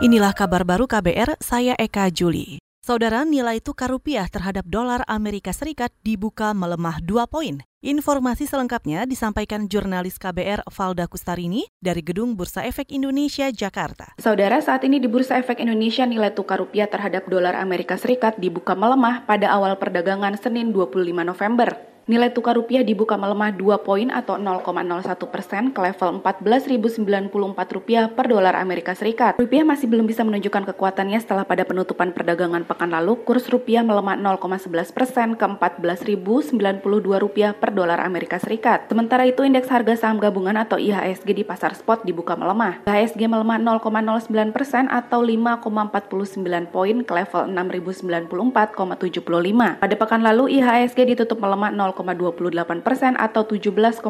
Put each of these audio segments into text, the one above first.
Inilah kabar baru KBR, saya Eka Juli. Saudara, nilai tukar rupiah terhadap dolar Amerika Serikat dibuka melemah 2 poin. Informasi selengkapnya disampaikan jurnalis KBR Valda Kustarini dari Gedung Bursa Efek Indonesia, Jakarta. Saudara, saat ini di Bursa Efek Indonesia nilai tukar rupiah terhadap dolar Amerika Serikat dibuka melemah pada awal perdagangan Senin 25 November. Nilai tukar rupiah dibuka melemah 2 poin atau 0,01 persen ke level 14.094 rupiah per dolar Amerika Serikat. Rupiah masih belum bisa menunjukkan kekuatannya setelah pada penutupan perdagangan pekan lalu kurs rupiah melemah 0,11 persen ke 14.092 rupiah per dolar Amerika Serikat. Sementara itu indeks harga saham gabungan atau IHSG di pasar spot dibuka melemah. IHSG melemah 0,09 persen atau 5,49 poin ke level 6.094,75. Pada pekan lalu IHSG ditutup melemah 0, 0,28 persen atau 17,12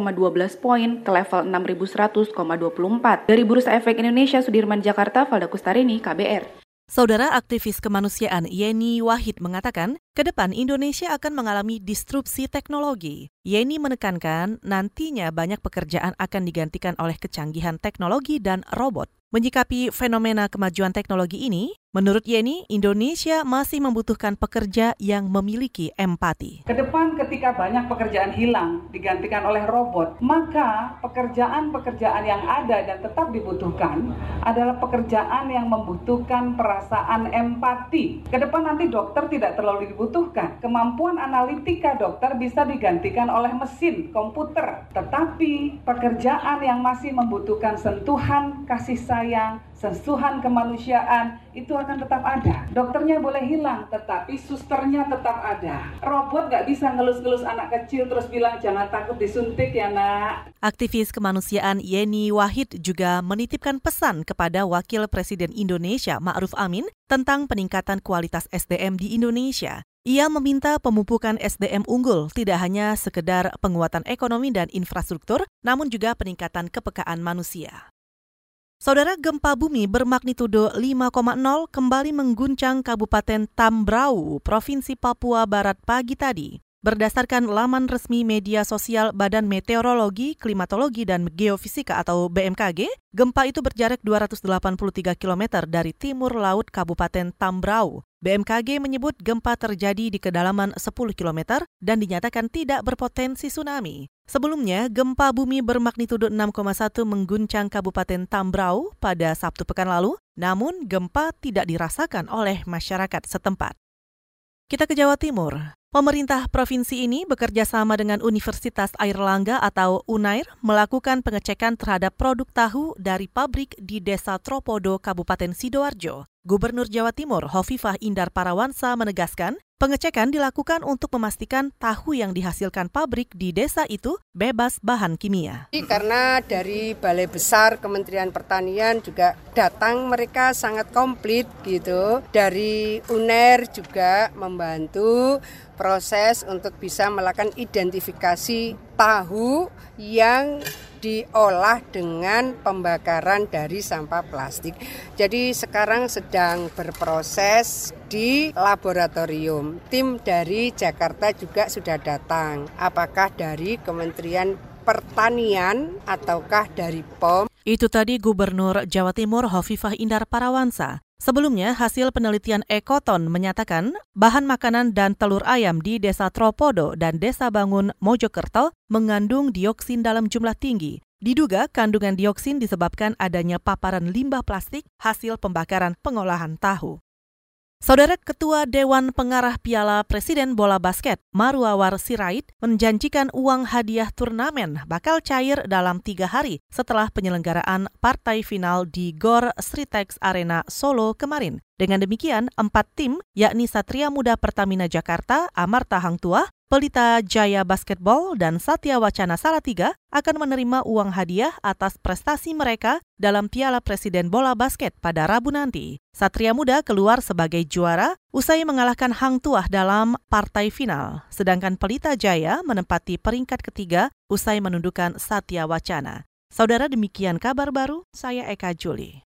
poin ke level 6.100,24. Dari Bursa Efek Indonesia, Sudirman Jakarta, Valda Kustarini, KBR. Saudara aktivis kemanusiaan Yeni Wahid mengatakan, ke depan Indonesia akan mengalami disrupsi teknologi. Yeni menekankan nantinya banyak pekerjaan akan digantikan oleh kecanggihan teknologi dan robot. Menyikapi fenomena kemajuan teknologi ini, menurut Yeni, Indonesia masih membutuhkan pekerja yang memiliki empati. Ke depan ketika banyak pekerjaan hilang digantikan oleh robot, maka pekerjaan-pekerjaan yang ada dan tetap dibutuhkan adalah pekerjaan yang membutuhkan perasaan empati. Ke depan nanti dokter tidak terlalu dibutuhkan. Kemampuan analitika dokter bisa digantikan oleh mesin, komputer. Tetapi pekerjaan yang masih membutuhkan sentuhan kasih sayang sentuhan kemanusiaan itu akan tetap ada. Dokternya boleh hilang, tetapi susternya tetap ada. Robot nggak bisa ngelus-ngelus anak kecil terus bilang jangan takut disuntik ya nak. Aktivis kemanusiaan Yeni Wahid juga menitipkan pesan kepada Wakil Presiden Indonesia Ma'ruf Amin tentang peningkatan kualitas SDM di Indonesia. Ia meminta pemupukan SDM unggul tidak hanya sekedar penguatan ekonomi dan infrastruktur, namun juga peningkatan kepekaan manusia. Saudara gempa bumi bermagnitudo 5,0 kembali mengguncang Kabupaten Tambrau, Provinsi Papua Barat pagi tadi. Berdasarkan laman resmi media sosial Badan Meteorologi, Klimatologi, dan Geofisika atau BMKG, gempa itu berjarak 283 km dari timur laut Kabupaten Tambrau. BMKG menyebut gempa terjadi di kedalaman 10 km dan dinyatakan tidak berpotensi tsunami. Sebelumnya, gempa bumi bermagnitudo 6,1 mengguncang Kabupaten Tambrau pada Sabtu pekan lalu, namun gempa tidak dirasakan oleh masyarakat setempat. Kita ke Jawa Timur. Pemerintah provinsi ini bekerja sama dengan Universitas Airlangga atau UNAIR melakukan pengecekan terhadap produk tahu dari pabrik di Desa Tropodo, Kabupaten Sidoarjo. Gubernur Jawa Timur Hovifah Indar Parawansa menegaskan, pengecekan dilakukan untuk memastikan tahu yang dihasilkan pabrik di desa itu bebas bahan kimia. Karena dari Balai Besar Kementerian Pertanian juga datang mereka sangat komplit gitu. Dari UNER juga membantu proses untuk bisa melakukan identifikasi tahu yang diolah dengan pembakaran dari sampah plastik. Jadi sekarang sedang berproses di laboratorium. Tim dari Jakarta juga sudah datang. Apakah dari Kementerian Pertanian ataukah dari POM? Itu tadi Gubernur Jawa Timur Hovifah Indar Parawansa. Sebelumnya, hasil penelitian Ekoton menyatakan bahan makanan dan telur ayam di Desa Tropodo dan Desa Bangun Mojokerto mengandung dioksin dalam jumlah tinggi. Diduga kandungan dioksin disebabkan adanya paparan limbah plastik hasil pembakaran pengolahan tahu. Saudara Ketua Dewan Pengarah Piala Presiden Bola Basket, Maruawar Sirait, menjanjikan uang hadiah turnamen bakal cair dalam tiga hari setelah penyelenggaraan partai final di GOR Sritex Arena Solo kemarin. Dengan demikian, empat tim, yakni Satria Muda Pertamina Jakarta, Amarta Hang Tuah, Pelita Jaya Basketball dan Satya Wacana Salatiga akan menerima uang hadiah atas prestasi mereka dalam Piala Presiden Bola Basket pada Rabu nanti. Satria Muda keluar sebagai juara usai mengalahkan Hang Tuah dalam partai final, sedangkan Pelita Jaya menempati peringkat ketiga usai menundukkan Satya Wacana. Saudara demikian kabar baru, saya Eka Juli.